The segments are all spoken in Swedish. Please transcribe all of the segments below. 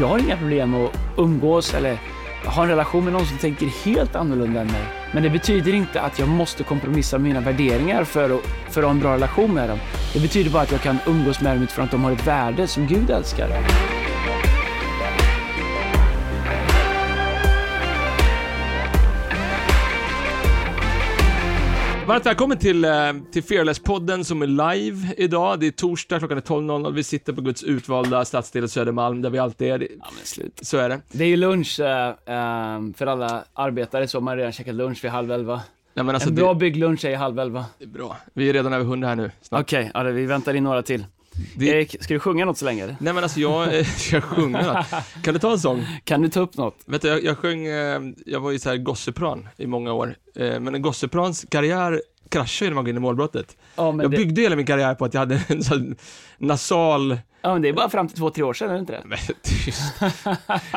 Jag har inga problem att umgås eller ha en relation med någon som tänker helt annorlunda än mig. Men det betyder inte att jag måste kompromissa med mina värderingar för att, för att ha en bra relation med dem. Det betyder bara att jag kan umgås med dem utifrån att de har ett värde som Gud älskar. Varmt välkommen till, eh, till Fearless-podden som är live idag. Det är torsdag, klockan är 12.00. Vi sitter på Guds utvalda stadsdel Södermalm, där vi alltid är. Ja, men slut. Så är det. Det är ju lunch eh, för alla arbetare, så man har redan käkat lunch vid halv elva. Nej, alltså, en bra bygglunch är halv elva. det, det är bra. Vi är redan över 100 här nu. Okej, ja, vi väntar in några till. Det- Erik, ska du sjunga något så länge? Nej men alltså jag eh, ska sjunga. Kan du ta en sång? Kan du ta upp något? Vet du, jag, jag sjöng, eh, jag var ju så här gossepran i många år. Eh, men en gosseprans karriär kraschade ju när man går in i målbrottet. Ja, Jag det, byggde hela min karriär på att jag hade en sån nasal... ja, men det är bara fram till två, tre år sedan, är det inte det? Men tyst.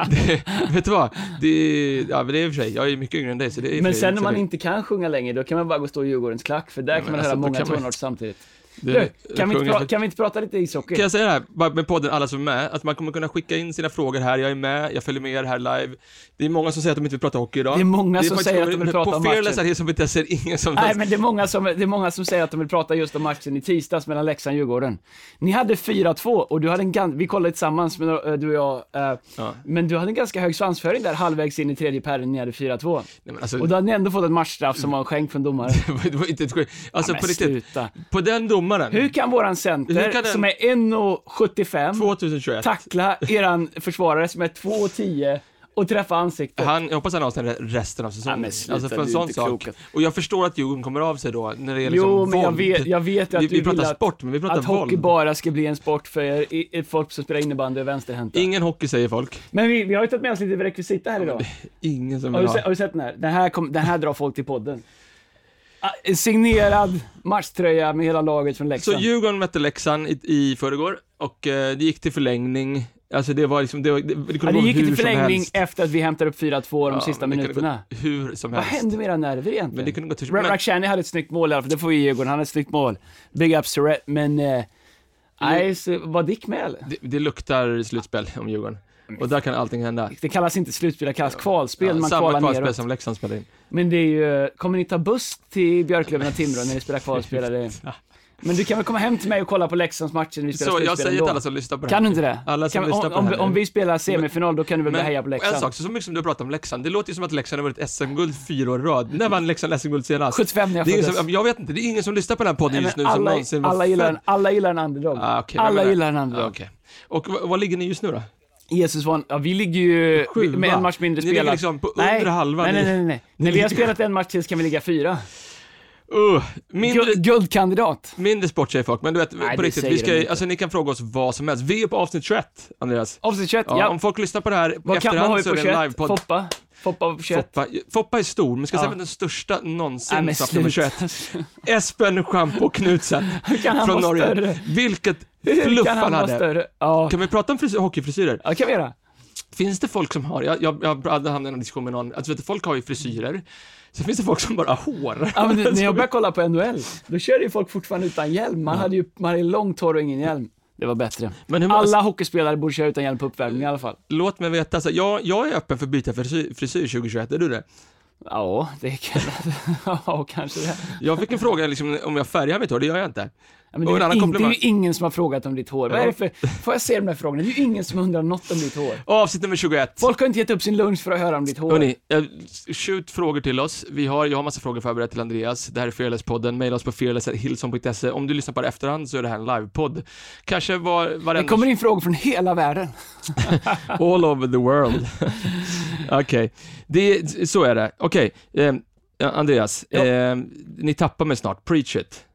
det, vet du vad? Det, ja, men det är i och för sig, jag är mycket yngre än dig så det är Men sen när så man inte kan sjunga längre, då kan man bara gå och stå i Djurgårdens klack, för där Ja, kan man höra alltså, då många kan man- tonarter samtidigt. Det- Du, kan vi, inte pra- kan vi inte prata lite ishockey? Kan jag säga det här, bara med podden, alla som är med, att man kommer kunna skicka in sina frågor här, jag är med, jag följer med er här live. Det är många som säger att de inte vill prata hockey idag. Det är många som faktiskt- säger att de vill prata På om Fearless matchen. är det som inte jag ser ingen som... Nej, men det är, många som, det är många som säger att de vill prata just om matchen i tisdags mellan Leksand och Djurgården. Ni hade 4-2 och du hade en gan- vi kollade tillsammans, med, eh, du och jag, eh, Ja. men du hade en ganska hög svansföring där halvvägs in i tredje perioden, ni hade 4-2. Nej, men alltså, Och då hade ni ändå fått ett matchstraff som var skänkt från domaren. det var- det inte ett skit. Alltså Ja, på riktigt, på den domaren, Hur kan våran center, kan den- som är 1,75, 2021, tackla eran försvarare som är 2,10 och träffa ansiktet? han, jag hoppas han avstänger resten av Ja, säsongen. men sluta, alltså för du en sån sak. klok. Och jag förstår att Djurgården kommer av sig då, när det Jo, liksom men jag våld. vet, jag vet att vi, du vi pratar vill att, sport, men vi pratar att hockey våld. bara ska bli en sport för i, i, folk som spelar innebandy och vänsterhänta. Ingen hockey säger folk. Men vi, vi har ju tagit med oss lite rekvisita här idag. Ingen som Har vill du, se, ha. har du sett den här? Den här, kom, den här drar folk till podden. Ah, signerad matchtröja med hela laget från Så Leksand. Djurgården mötte Leksand i, i förrgår och eh, det gick till förlängning. Alltså det var liksom, det, var- det, det ja, kunde det gå gick till förlängning efter att vi hämtar upp 4-2 de Ja, sista men det minuterna. Hur som Vad helst. hände med era nerver Men egentligen? det kunde gå till... Men, Rakhshani hade ett snyggt mål i alla fall, det får vi ge Djurgården, han hade ett snyggt mål. Big ups to Red, men... Eh, nej, så var Dick med eller? det, det luktar slutspel om Djurgården. Och där kan allting hända. Det kallas inte slutspel, det kallas kvalspel, Ja, man samma kvalspel neråt. som Leksand spelade in. Men det är ju, kommer ni ta buss till Björklöven och Timrå när ni spelar kvalspel eller? Men du kan väl komma hem till mig och kolla på Leksands matcher när vi spelar Så jag säger ändå? till alla som lyssnar på det Kan här. du inte det? Alla som kan, lyssnar om, på om, det här om vi spelar semifinal, då kan du väl börja heja på en Leksand? sak, så, mycket som du pratar om Leksand, det låter ju som att Leksand har vunnit SM-guld fyra år i rad. När vann Leksand SM-guld senast? 75 när jag föddes. som, jag vet inte, det är ingen som lyssnar på den här podden just nu men som alla, någonsin alla, gillar, en- alla gillar en underdog. Ah, men alla gillar en Ah, underdog. okej. Och v- vad ligger ni just nu då? Jesus van, ja vi ligger ju Sjua. med en match mindre Ni ligger spelad. liksom på nej, undre halvan. Nej, nej, nej, nej. ni När vi har spelat en match till så kan vi ligga fyra. Uh, mindre, Guld, guldkandidat. mindre sport säger folk, men du vet, Nej, på riktigt, vi ska, alltså ni kan fråga oss vad som helst. Vi är på avsnitt 21, Andreas. Avsnitt 21, Ja, ja. Om folk lyssnar på det här Vad, kan, efterhand vi så är det en 21? livepodd. Foppa? Foppa på 21? Foppa, Foppa är stor, men ska Ja. säga den största någonsin Nej men satt nummer 21. sluta. Espen Schampo Knutsen kan från Norge. större? Vilket fluff kan han han hade. större? Ja, Kan vi prata om frisyr, hockeyfrisyrer? ja kan vi göra. Finns det folk som har, jag, jag, jag hade hamnat i en diskussion med någon, alltså vet du, folk har ju frisyrer, så finns det folk som bara har hår. Ja, men när jag började kolla på NHL, då körde ju folk fortfarande utan hjälm. Man hade ju man hade långt hår och ingen hjälm. Det var bättre. Många, Alla hockeyspelare borde köra utan hjälm på uppvärmning i alla fall. låt mig veta, alltså, jag, jag är öppen för att byta frisyr, frisyr 2021, är du det? Ja, det kan Ja, kanske det. Jag fick en fråga liksom, om jag färgar mitt hår, det gör jag inte. Ja, det, är in, det är ju ingen som har frågat om ditt hår. Vad är det för, får jag se de här frågorna? Det är ju ingen som undrar något om ditt hår. Avsnitt nummer 21. Folk har inte gett upp sin lunch för att höra om ditt hår. Hörni, eh, shoot frågor till oss. Vi har, jag har massa frågor förberedda till Andreas. Det här är Fearless-podden. Maila oss på fearless.hillson.se. Om du lyssnar på det efterhand så är det här en livepodd. Kanske var, det varenda... kommer in frågor från hela världen. All over the world. Okej, det, så är det. Okej, eh, ja, Andreas. Ja. Eh, ni tappar mig snart. Preach it.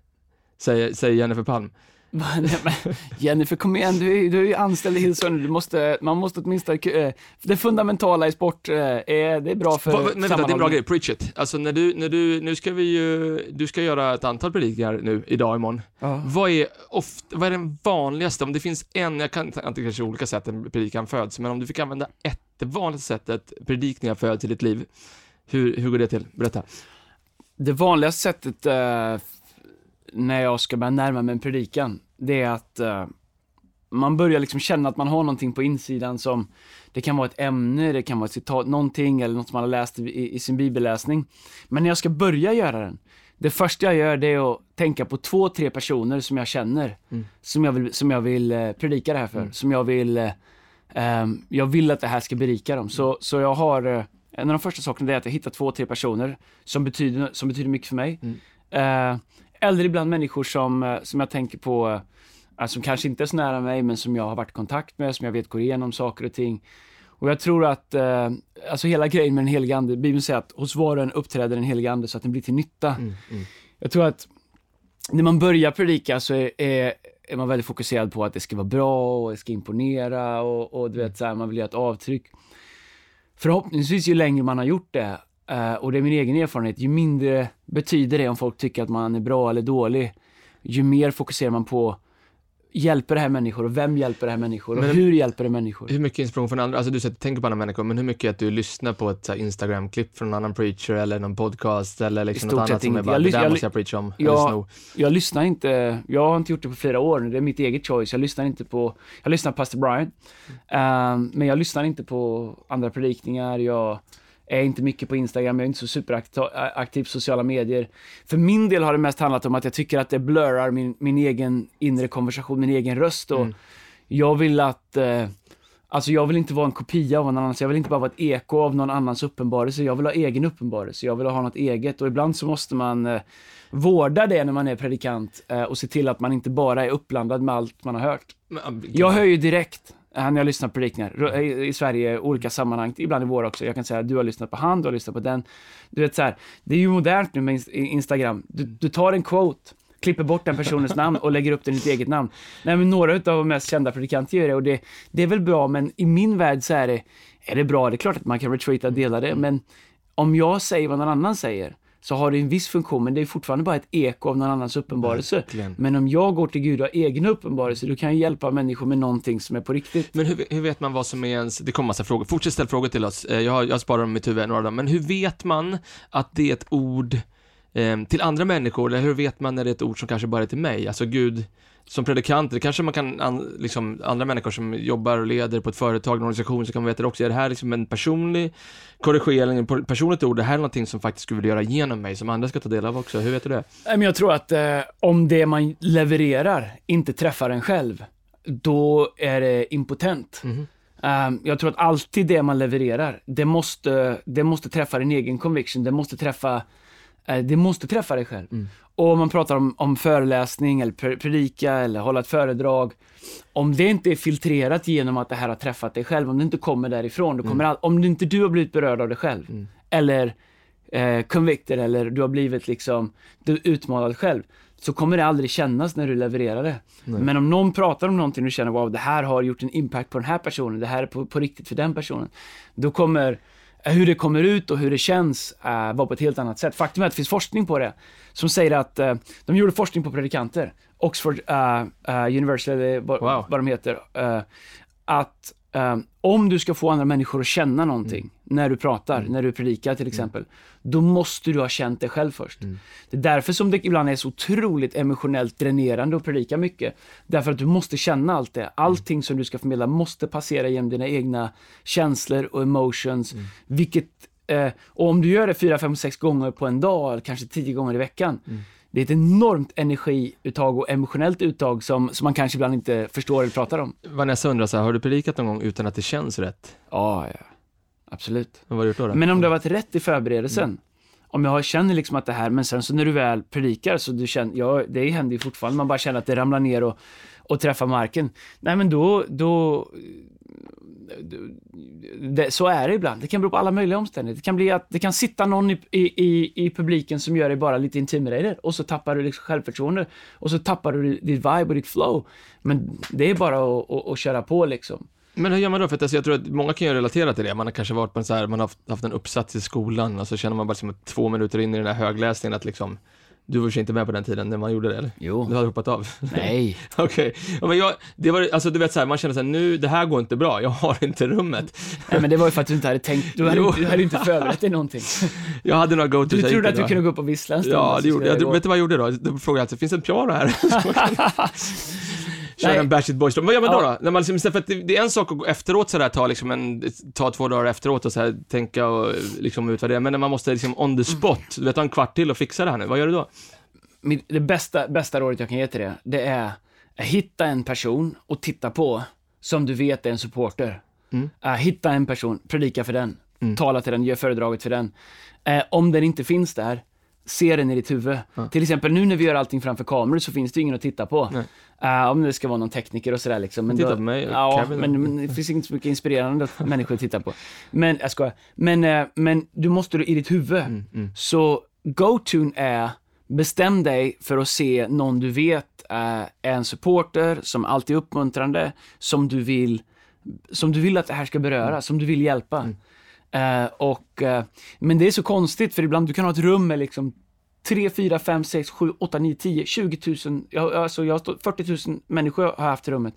Säger, säger Jennifer Palm. Jennifer, kom igen, du är, du är ju anställd i Hillsong. Du måste, man måste åtminstone, eh, det fundamentala i sport, eh, är, det är bra för vänta, det är en bra grej. Preach it. Alltså när du, när du, nu ska vi ju, du ska göra ett antal predikningar nu, idag, imorgon. Ja. Vad är ofta, vad är den vanligaste, om det finns en, jag kan inte kanske olika sätt en predikan föds, men om du fick använda ett, det vanligaste sättet predikningar föds i ditt liv, hur, hur går det till? Berätta. Det vanligaste sättet eh, när jag ska börja närma mig en predikan, det är att eh, man börjar liksom känna att man har någonting på insidan som, det kan vara ett ämne, det kan vara ett citat, någonting eller något som man har läst i, i sin bibelläsning. Men när jag ska börja göra den, det första jag gör det är att tänka på två, tre personer som jag känner, Mm. som jag vill, som jag vill eh, predika det här för, Mm. som jag vill, eh, ehm, jag vill att det här ska berika dem. Så, så jag har, eh, en av de första sakerna är att jag hittar två, tre personer som betyder, som betyder mycket för mig. Mm. Eh, eller ibland människor som, eh, som jag tänker på, eh, som kanske inte är så nära mig, men som jag har varit i kontakt med, som jag vet går igenom saker och ting. Och jag tror att, eh, alltså hela grejen med den helige ande, Bibeln säger att hos var och en uppträder den helige ande så att den blir till nytta. Mm, mm. Jag tror att när man börjar predika så är, är, är man väldigt fokuserad på att det ska vara bra och det ska imponera och, och du vet så här, man vill göra ett avtryck. Förhoppningsvis ju längre man har gjort det, eh, och det är min egen erfarenhet, ju mindre betyder det om folk tycker att man är bra eller dålig. Ju mer fokuserar man på, hjälper det här människor och vem hjälper det här människor och Men- hur hjälper det människor? Hur mycket inspiration från andra, alltså du säger att tänker på andra människor, men hur mycket att du lyssnar på ett Instagram-klipp från en annan preacher eller någon podcast eller liksom något annat som är bara, Jag det där jag måste jag preacha om, Ja. eller sno. Jag lyssnar inte, jag har inte gjort det på flera år nu, det är mitt eget choice. Jag lyssnar inte på, jag lyssnar på Pastor Brian, Ehm, men jag lyssnar inte på andra predikningar, jag är inte mycket på Instagram, jag är inte så superaktiv på sociala medier. För min del har det mest handlat om att jag tycker att det blurrar min, min egen inre konversation, min egen röst och Mm. jag vill att eh, Alltså jag vill inte vara en kopia av någon annan, jag vill inte bara vara ett eko av någon annans uppenbarelse, jag vill ha egen uppenbarelse, jag vill ha något eget och ibland så måste man eh, vårda det när man är predikant eh, och se till att man inte bara är uppblandad med allt man har hört. Jag hör ju direkt när jag lyssnar på predikningar i, Sverige, olika sammanhang, ibland i vår också. Jag kan säga att du har lyssnat på han, du har lyssnat på den. Du vet så här, det är ju modernt nu med ins- Instagram. Du, du tar en quote, klipper bort den personens namn och lägger upp den i ditt eget namn. Nej, men några av de mest kända predikanter gör det och det, det är väl bra, men i min värld så är det, är det bra. Det är klart att man kan retweeta och dela det, men om jag säger vad någon annan säger så har det en viss funktion, men det är fortfarande bara ett eko av någon annans uppenbarelse. Verkligen. Men om jag går till Gud och har egen uppenbarelse, då kan jag hjälpa människor med någonting som är på riktigt. Men hur, hur vet man vad som är ens, det kommer massa frågor, fortsätt ställa frågor till oss, Eh, jag, har, jag sparar dem i mitt huvud, några av dem, men hur vet man att det är ett ord till andra människor, eller hur vet man när det är ett ord som kanske bara är till mig? Alltså Gud, som predikant, det kanske man kan, an, liksom, andra människor som jobbar och leder på ett företag, en organisation, så kan man veta det också, är det här liksom en personlig korrigering, ett personligt ord, det här är någonting som faktiskt skulle vilja göra genom mig, som andra ska ta del av också, hur vet du det? Jag tror att eh, om det man levererar inte träffar en själv, då är det impotent. Um, jag tror att alltid det man levererar, det måste, det måste träffa din egen conviction, det måste träffa, det måste träffa dig själv. Mm. Och om man pratar om, om föreläsning eller pre- predika eller hålla ett föredrag, om det inte är filtrerat genom att det här har träffat dig själv, om det inte kommer därifrån, då kommer all, om inte du har blivit berörd av det själv, Mm. eller eh, convicted eller du har blivit liksom du utmanad själv, så kommer det aldrig kännas när du levererar det. Nej. Men om någon pratar om någonting och du känner wow, det här har gjort en impact på den här personen, det här är på, på riktigt för den personen, då kommer eh, hur det kommer ut och hur det känns uh, vara på ett helt annat sätt. Faktum är att det finns forskning på det som säger att eh, de gjorde forskning på predikanter, Oxford eh, eh, University, eller vad, Wow. vad de heter, eh, att eh, om du ska få andra människor att känna någonting när du pratar, när du predikar till exempel, då måste du ha känt det själv först. Mm. Det är därför som det ibland är så otroligt emotionellt dränerande att predika mycket. Därför att du måste känna allt det. Allting som du ska förmedla måste passera genom dina egna känslor och emotions. Vilket, eh, och om du gör det fyra, fem, sex gånger på en dag, eller kanske tio gånger i veckan, det är ett enormt energiuttag och emotionellt uttag som, som man kanske ibland inte förstår eller pratar om. Vanessa undrar så här, har du predikat någon gång utan att det känns rätt? Ja, ja. Absolut. Vad har du gjort då? Men om det har varit rätt i förberedelsen, om jag känner liksom att det här, men sen så när du väl predikar så du känner, ja det händer ju fortfarande, man bara känner att det ramlar ner och, och träffar marken. Nej men då, då det, så är det ibland. Det kan bero på alla möjliga omständigheter. Det kan bli att det kan sitta någon i, i, i, i publiken som gör dig bara lite intimidated och så tappar du liksom självförtroende och så tappar du ditt vibe och ditt flow. Men det är bara att, att, att köra på liksom. Men hur gör man då? För att alltså, jag tror att många kan ju relatera till det. Man har kanske varit på en så här, man har haft, haft en uppsats i skolan och så känner man bara som två minuter in i den här högläsningen att liksom, du var ju inte med på den tiden när man gjorde det eller? Jo. Du hade hoppat av? Nej. Okej. Ja, men jag, det var, alltså du vet så här, man känner så här, nu, det här går inte bra, jag har inte rummet. Nej men det var ju för att du inte hade tänkt, du hade, Jo. du hade inte förberett dig någonting. Jag hade några go-tos. Du jag trodde gick att du då. kunde gå upp och vissla en stund. Ja, det gjorde jag. Du, gå. vet du vad jag gjorde då? Då frågade jag alltid, finns det ett piano här? Kör Nej. en Backstreet Boys Vad gör man då? Ja. då? När man liksom, istället för att det, det är en sak att gå efteråt sådär, ta liksom en, ta två dagar efteråt och så här, tänka och liksom utvärdera, men när man måste liksom on the spot, du vet, ha en kvart till och fixa det här nu, vad gör du då? Det bästa, bästa rådet jag kan ge till det, det är att hitta en person och titta på som du vet är en supporter. Mm. Hitta en person, predika för den, tala till den, gör föredraget för den. Eh, om den inte finns där, se den i ditt huvud. Till exempel nu när vi gör allting framför kameror så finns det ju ingen att titta på. Eh, om det ska vara någon tekniker och sådär liksom. Men Titta på mig, Ja, men, men det finns inte så mycket inspirerande att människor tittar på. Men, jag skojar. Men, eh, men du måste i ditt huvud. Mm, Så go-to är, bestäm dig för att se någon du vet är en supporter, som alltid är uppmuntrande, som du vill, som du vill att det här ska beröra, Mm. som du vill hjälpa. Eh, och, eh, men det är så konstigt, för ibland du kan ha ett rum med liksom 3, 4, 5, 6, 7, 8, 9, 10, 20 000, jag, alltså jag har stått, 40 000 människor har haft i rummet.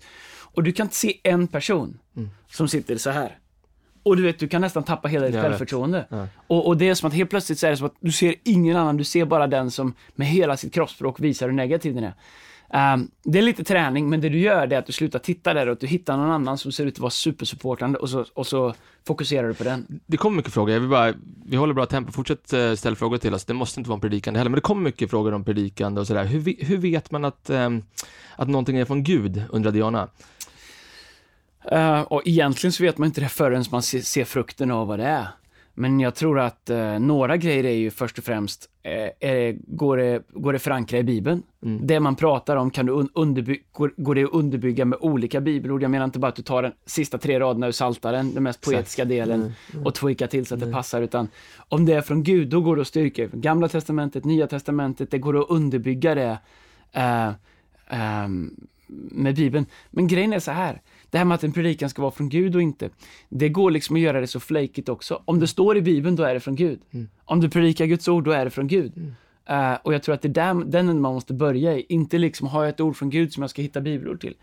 Och du kan inte se en person Mm. som sitter så här. Och du vet, du kan nästan tappa hela ditt Jag självförtroende. Ja. Och, och det är som att helt plötsligt så är det som att du ser ingen annan, du ser bara den som med hela sitt kroppsspråk visar hur negativ den är. Ehm, det är lite träning, men det du gör är att du slutar titta där och att du hittar någon annan som ser ut att vara supersupportande och så, och så fokuserar du på den. Det kommer mycket frågor, jag vill bara, vi håller bra tempo, fortsätt eh, ställa frågor till oss, det måste inte vara en predikande heller, men det kommer mycket frågor om predikande och sådär. Hur, hur vet man att, ehm, att någonting är från Gud, undrar Diana? Eh, och egentligen så vet man inte det förrän man ser, ser frukten av vad det är. Men jag tror att eh, några grejer är ju först och främst, eh, är, går, det, går det förankra i Bibeln? Mm. Det man pratar om, kan du un, underby, går, går det att underbygga med olika bibelord? Jag menar inte bara att du tar den sista tre raderna ur Psaltaren, den mest poetiska delen, och tweakar till så att det passar, utan om det är från Gud, då går det att styrka. Gamla testamentet, Nya testamentet, det går att underbygga det eh, ehm, med Bibeln. Men grejen är så här, det här med att en predikan ska vara från Gud och inte, det går liksom att göra det så flakigt också. Om det står i Bibeln, då är det från Gud. Om du predikar Guds ord, då är det från Gud. Eh, och jag tror att det är där, den man måste börja i, inte liksom, har jag ett ord från Gud som jag ska hitta bibelord till?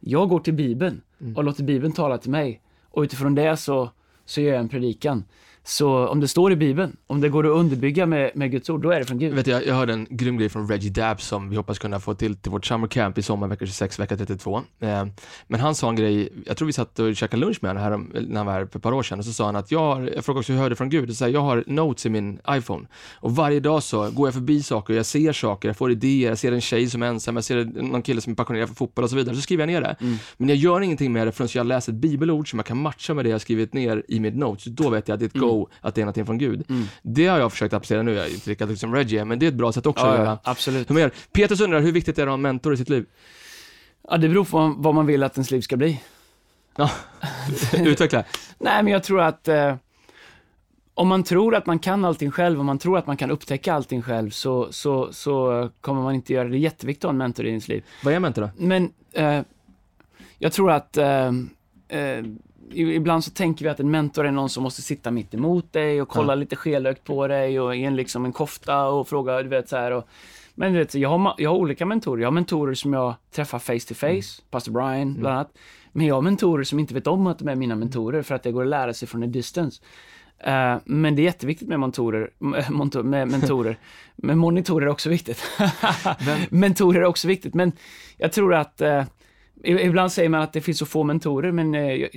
Jag går till Bibeln och låter Bibeln tala till mig. Och utifrån det så, så gör jag en predikan. Så om det står i Bibeln, om det går att underbygga med, med Guds ord, då är det från Gud. Vet du, jag, jag hörde en grym grej från Reggie Dabbs som vi hoppas kunna få till till vårt summer camp i sommar, vecka 26, vecka 32. Eh, men han sa en grej, jag tror vi satt och käkade lunch med honom här, när han var här för ett par år sedan, och så sa han att jag har, jag frågade också hur jag hörde från Gud, och så här, jag har notes i min iPhone. Och varje dag så går jag förbi saker, jag ser saker, jag får idéer, jag ser en tjej som är ensam, jag ser någon kille som är passionerad för fotboll och så vidare, så skriver jag ner det. Men jag gör ingenting med det förrän jag läser ett bibelord som jag kan matcha med det jag skrivit ner i mitt notes. Då vet jag att det är ett go, att det är någonting från Gud. Det har jag försökt applicera nu, jag är inte lika duktig som Reggie men det är ett bra sätt också att Ja, göra. ja, absolut. Hur man gör. Petrus undrar, hur viktigt är det att ha en mentor i sitt liv? Ja, det beror på vad man vill att ens liv ska bli. Ja, utveckla. Nej, men jag tror att eh, om man tror att man kan allting själv, om man tror att man kan upptäcka allting själv, så, så, så kommer man inte göra det. Det är jätteviktigt att ha en mentor i ens liv. Vad är mentor då? Men eh, jag tror att eh, eh, ibland så tänker vi att en mentor är någon som måste sitta mitt emot dig och kolla Ja. lite skelögt på dig och i en, liksom en kofta och fråga, du vet så här. Och, men du vet, jag har, jag har olika mentorer. Jag har mentorer som jag träffar face to face, pastor Brian bland annat. Men jag har mentorer som inte vet om att de är mina mentorer för att det går att lära sig från en distance. Eh, men det är jätteviktigt med mentorer, med, mentorer. men monitorer är också viktigt. mentorer är också viktigt, men jag tror att i- Ibland säger man att det finns så få mentorer, men eh, jag,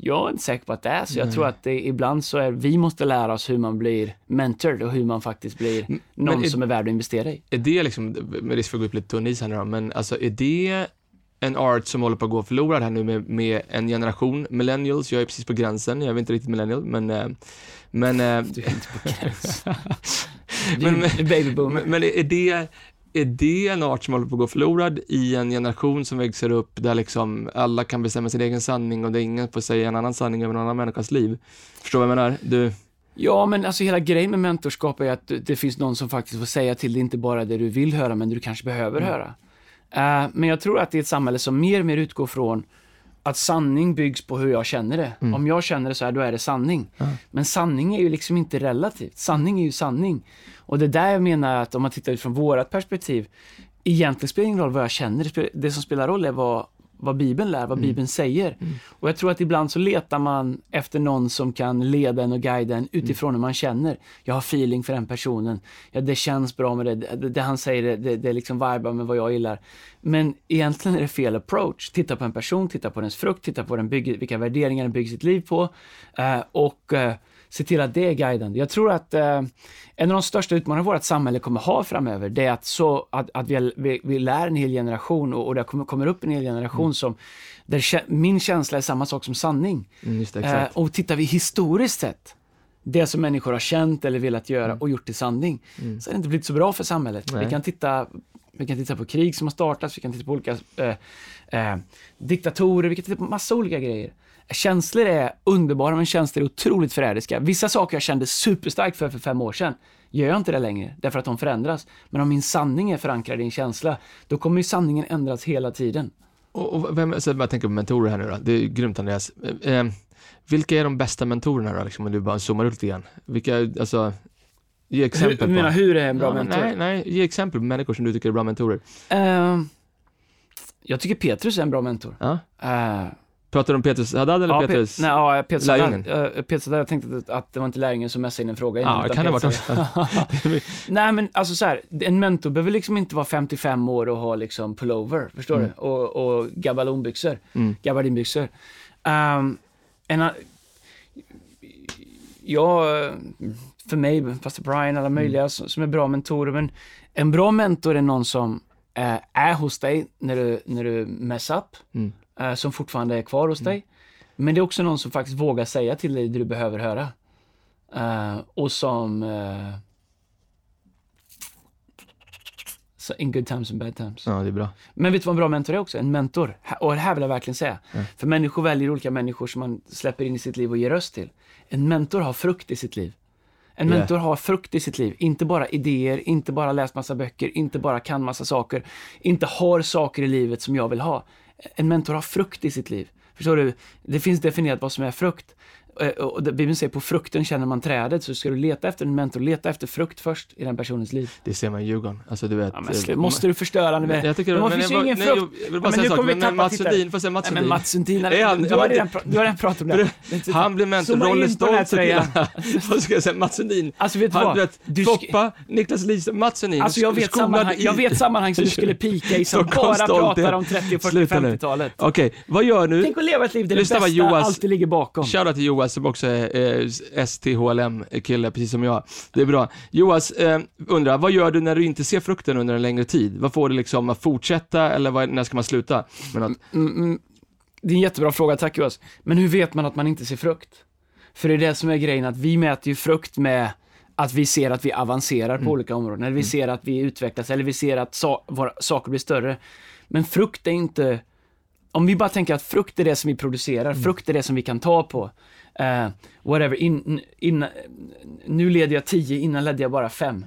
jag är inte säker på att det är så. Jag tror att det, ibland så är vi måste lära oss hur man blir mentored och hur man faktiskt blir någon är- som är värd att investera i. Är det liksom, med risk för att gå upp lite tunn is här nu då, men alltså är det en art som håller på att gå förlorad här nu med, med en generation millennials? Jag är precis på gränsen, jag är inte riktigt millennial, men eh, men, eh, Du är inte på gräns. Du Men- men, men är det är det en art som håller på att gå förlorad i en generation som växer upp där liksom alla kan bestämma sin egen sanning och där ingen får säga en annan sanning över någon annan människas liv? Förstår du vad jag menar? Du, Ja, men alltså hela grejen med mentorskap är att det- det finns någon som faktiskt får säga till dig inte bara det du vill höra, men det du kanske behöver höra. Eh, men jag tror att det är ett samhälle som mer och mer utgår från att sanning byggs på hur jag känner det. Om jag känner det så här, då är det sanning. Men sanning är ju liksom inte relativt. Sanning är ju sanning. Och det är där jag menar att om man tittar utifrån vårat perspektiv, egentligen spelar det ingen roll vad jag känner. Det som spelar roll är vad, vad Bibeln lär, vad Mm. Bibeln säger. Mm. Och jag tror att ibland så letar man efter någon som kan leda en och guida en utifrån Mm. hur man känner. Jag har feeling för den personen. Ja, det känns bra med det. Det, det han säger, det, det, det liksom vibar med vad jag gillar. Men egentligen är det fel approach. Titta på en person, titta på dens frukt, titta på den bygger, vilka värderingar den bygger sitt liv på. Eh, och eh, se till att det är guidande. Jag tror att eh, en av de största utmaningarna vårt samhälle kommer ha framöver, det är att, så, att, att vi, vi, vi lär en hel generation och, och det kommer, kommer upp en hel generation som, där min känsla är samma sak som sanning. Mm, det, Eh, och tittar vi historiskt sett, det som människor har känt eller velat göra och gjort till sanning, Mm. så har det inte blivit så bra för samhället. Nej. Vi kan, titta, vi kan titta på krig som har startats, vi kan titta på olika eh, eh, diktatorer, vi kan titta på massa olika grejer. Känslor är underbara, men känslor är otroligt förrädiska. Vissa saker jag kände superstarkt för för fem år sedan, gör jag inte det längre, därför att de förändras. Men om min sanning är förankrad i en känsla, då kommer ju sanningen ändras hela tiden. Och, och vem, så jag tänker på mentorer här nu då. Det är grymt Andreas. Eh, eh, vilka är de bästa mentorerna då, liksom, om du bara zoomar ut lite grann? Vilka, alltså, ge exempel Hur, du menar på... hur är en bra ja, men mentor? Nej, nej, ge exempel på människor som du tycker är bra mentorer. Ehm, jag tycker Petrus är en bra mentor. Ja. Eh, Pratar du om Petrus Haddad eller ja, Petrus? Pe- nej, ja, Petrus Lärjungen? Haddad, Petrus Haddad, jag tänkte att, det var inte lärjungen som messade in en fråga Ja, det kan det ha varit. Nej, men alltså så här, en mentor behöver liksom inte vara 55 år och ha liksom pullover, förstår Mm. du? Och, och gabardinbyxor. Mm. Gabardinbyxor. Um, en, jag, för mig, pastor Brian, alla möjliga Mm. som, som är bra mentorer, men en bra mentor är någon som eh, är hos dig när du, när du mess up, Mm. Eh, som fortfarande är kvar hos dig. Men det är också någon som faktiskt vågar säga till dig det du behöver höra. Eh, och som... eh, så in good times and bad times. Ja, det är bra. Men vet du vad en bra mentor är också? En mentor. Och det här vill jag verkligen säga. Ja. För människor väljer olika människor som man släpper in i sitt liv och ger röst till. En mentor har frukt i sitt liv. En Ja. mentor har frukt i sitt liv. Inte bara idéer, inte bara läst massa böcker, inte bara kan massa saker. Inte har saker i livet som jag vill ha. En mentor har frukt i sitt liv. Förstår du? Det finns definierat vad som är frukt. Eh, Och Bibeln säger på frukten känner man trädet, så ska du leta efter en mentor, leta efter frukt först i den personens liv. Det ser man i Djurgården. Alltså du vet. Ja, eh, måste du förstöra nu? Men jag tycker, Men men, det finns ju ingen nej, frukt. jag, vill Ja, bara men säga en sak, men, men Mats. Sundin, får jag säga Mats Nej, men Sundin? Mats Sundin, Är han- du, har redan, du har redan pratat om det. det. Han blev mentor, Rolle Stoltz. Vad ska jag säga, Mats Sundin. Alltså vet du vad? du vet, Du Foppa, Niklas Lise, Mats Sundin. Alltså jag vet, sammanhang, jag vet sammanhang som du skulle pika i som bara pratar om 30, 40, Sluta nu. 50-talet. Okej, vad gör nu? Tänk att leva ett liv där det bästa alltid ligger bakom. Shoutout till Joas som också är eh, STHLM-kille, precis som jag. Det är bra. Joas eh, undrar, vad gör du när du inte ser frukten under en längre tid? Vad får du liksom att fortsätta eller vad, när ska man sluta något? Mm, mm, det är en jättebra fråga, tack Joas. Men hur vet man att man inte ser frukt? För det är det som är grejen, att vi mäter ju frukt med att vi ser att vi avancerar på olika områden, eller vi ser att vi utvecklas, eller vi ser att sa- våra saker blir större. Men frukt är inte... Om vi bara tänker att frukt är det som vi producerar, frukt är det som vi kan ta på. Eh, whatever, in, in, nu leder jag 10, innan ledde jag bara 5.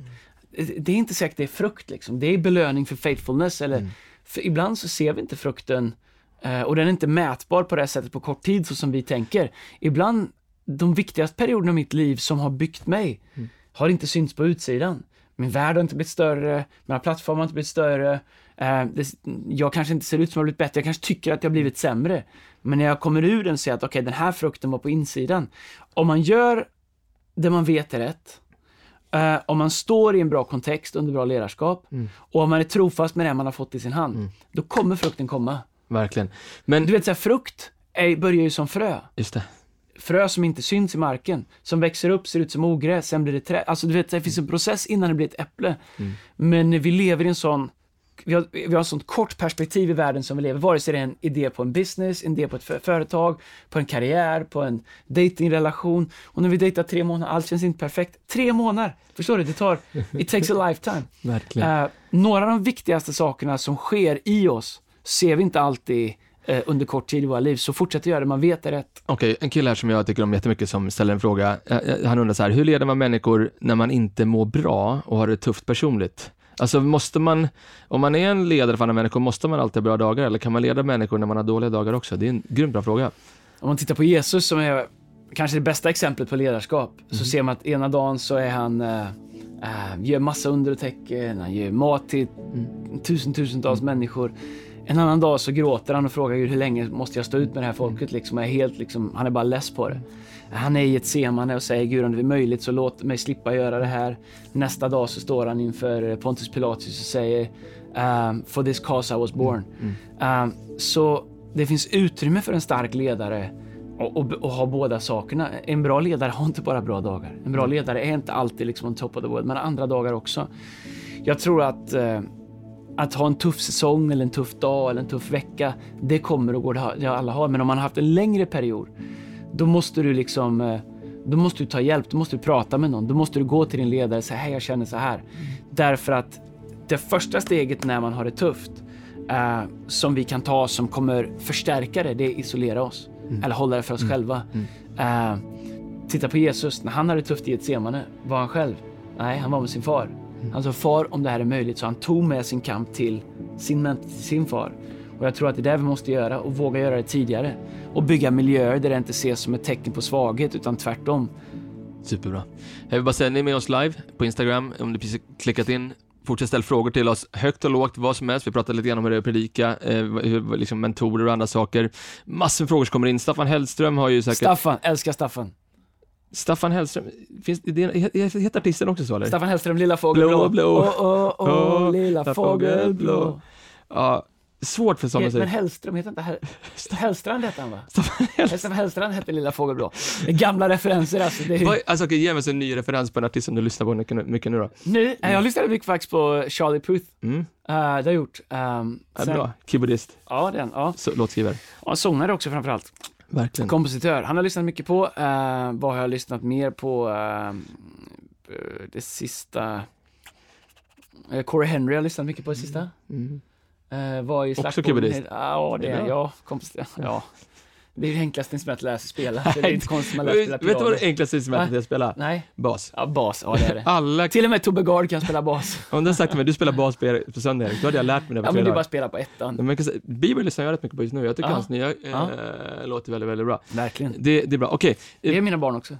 Det är inte säkert det är frukt liksom, det är belöning för faithfulness, eller för ibland så ser vi inte frukten eh, och den är inte mätbar på det sättet på kort tid så som vi tänker. Ibland, de viktigaste perioderna i mitt liv som har byggt mig har inte synts på utsidan. Min värld har inte blivit större, mina plattformar har inte blivit större. Eh, det, jag kanske inte ser ut som jag har blivit bättre, jag kanske tycker att jag har blivit sämre. Men när jag kommer ur den ser att okej, den här frukten var på insidan. Om man gör det man vet är rätt, eh, om man står i en bra kontext under bra ledarskap Mm. och om man är trofast med det man har fått i sin hand, då kommer frukten komma. Verkligen. Men, Du vet, så här, frukt är, börjar ju som frö. just det. Frö som inte syns i marken, som växer upp, ser ut som ogräs, sen blir det träd. Alltså du vet, det finns en process innan det blir ett äpple. Mm. Men vi lever i en sån, vi har, vi har ett sånt kort perspektiv i världen som vi lever, vare sig det är en idé på en business, en idé på ett för- företag, på en karriär, på en datingrelation. Och när vi dejtar tre månader, allt känns inte perfekt. Tre månader! Förstår du? Det tar, it takes a lifetime. Verkligen. Eh, några av de viktigaste sakerna som sker i oss ser vi inte alltid eh, under kort tid i våra liv, så fortsätt göra det, man vet det rätt. Okej, en kille här som jag tycker om jättemycket som ställer en fråga. Eh, eh, Han undrar så här, hur leder man människor när man inte mår bra och har det tufft personligt? Alltså måste man, om man är en ledare för andra människor, måste man alltid ha bra dagar eller kan man leda människor när man har dåliga dagar också? Det är en grymt bra fråga. Om man tittar på Jesus som är kanske det bästa exemplet på ledarskap, så ser man att ena dagen så är han, äh, äh, gör massa under och tecken, han ger mat till tusen, tusentals människor. En annan dag så gråter han och frågar Gud hur länge måste jag stå ut med det här folket liksom. Jag är helt liksom, han är bara less på det. Han är i ett semane och säger Gud om det är möjligt så låt mig slippa göra det här. Nästa dag så står han inför Pontus Pilatus och säger um, For this cause I was born. Um, så det finns utrymme för en stark ledare och, och, och, ha båda sakerna. En bra ledare har inte bara bra dagar. En bra ledare är inte alltid liksom on top of the world, men andra dagar också. Jag tror att uh, att ha en tuff säsong eller en tuff dag eller en tuff vecka, det kommer och går, det alla har. Men om man har haft en längre period, då måste du liksom eh, då måste du ta hjälp, då måste du prata med någon, då måste du gå till din ledare och säga hej jag känner så här. Mm. Därför att det första steget när man har det tufft uh, som vi kan ta som kommer förstärka det, det är isolera oss. Mm. Eller hålla det för oss mm. själva. Uh, titta på Jesus, när han hade det tufft i ett semane, var han själv? Nej, han var med sin far. Han sa far om det här är möjligt, så han tog med sin kamp till sin, till sin far. Och jag tror att det är det vi måste göra och våga göra det tidigare. Och bygga miljöer där det inte ses som ett tecken på svaghet utan tvärtom. Superbra. Jag vill bara säga, ni är med oss live på Instagram. Om du precis klickat in Fortsätt ställa frågor till oss, högt och lågt, vad som helst. Vi pratade lite grann om hur det är att predika, eh, liksom mentorer och andra saker. Massor med frågor som kommer in. Staffan Hellström har ju säkert... Staffan, älskar Staffan. Staffan Hellström, finns det, heter artisten också så eller? Staffan Hellström, Lilla Fågel Blå, blå. Åh, åh, åh, lilla fågel blå. Ja, svårt för sådana Men Hellström heter inte Hell Hellstrand hette han va? Staffan Hellstrand hette Lilla Fågel Blå. Gamla referenser alltså. Det är... Alltså okej, ge mig en ny referens på en artist som du lyssnar på mycket, mycket nu då. Nu? Mm. Jag lyssnade mycket faktiskt på Charlie Puth. Mm. Uh, det har jag gjort. Um, ja, bra, keyboardist. Ja, den. Ja. Så, låtskrivare. Ja, sångare också framförallt. Verkligen. Kompositör. Han har lyssnat mycket på. Uh, vad har jag lyssnat mer på? Uh, det sista... Corey Henry har jag lyssnat mycket på det sista. Mm. Uh, var i Också keyboardist? Ja, det är ja, kompositör. Ja. Det är det enklaste instrumentet att lära sig spela. Så det är inte konstigt man lär spela piano. Vet du vad det enklaste instrumentet är att spela? Nej. Bas. Ja, bas. Ja, det är det. Alla... Till och med Tobbe Gard kan spela bas. Om du hade sagt till mig, du spelar bas på, söndag Erik, då hade jag lärt mig det på Ja, men du bara spela på ettan. Men Bieber lyssnar jag rätt mycket på just nu. Jag tycker ja. hans nya ja. äh, låter väldigt, väldigt bra. Verkligen. Det, det är bra. Okej. Okay. Det är mina barn också.